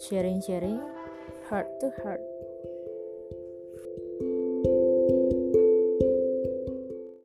sharing-sharing heart to heart.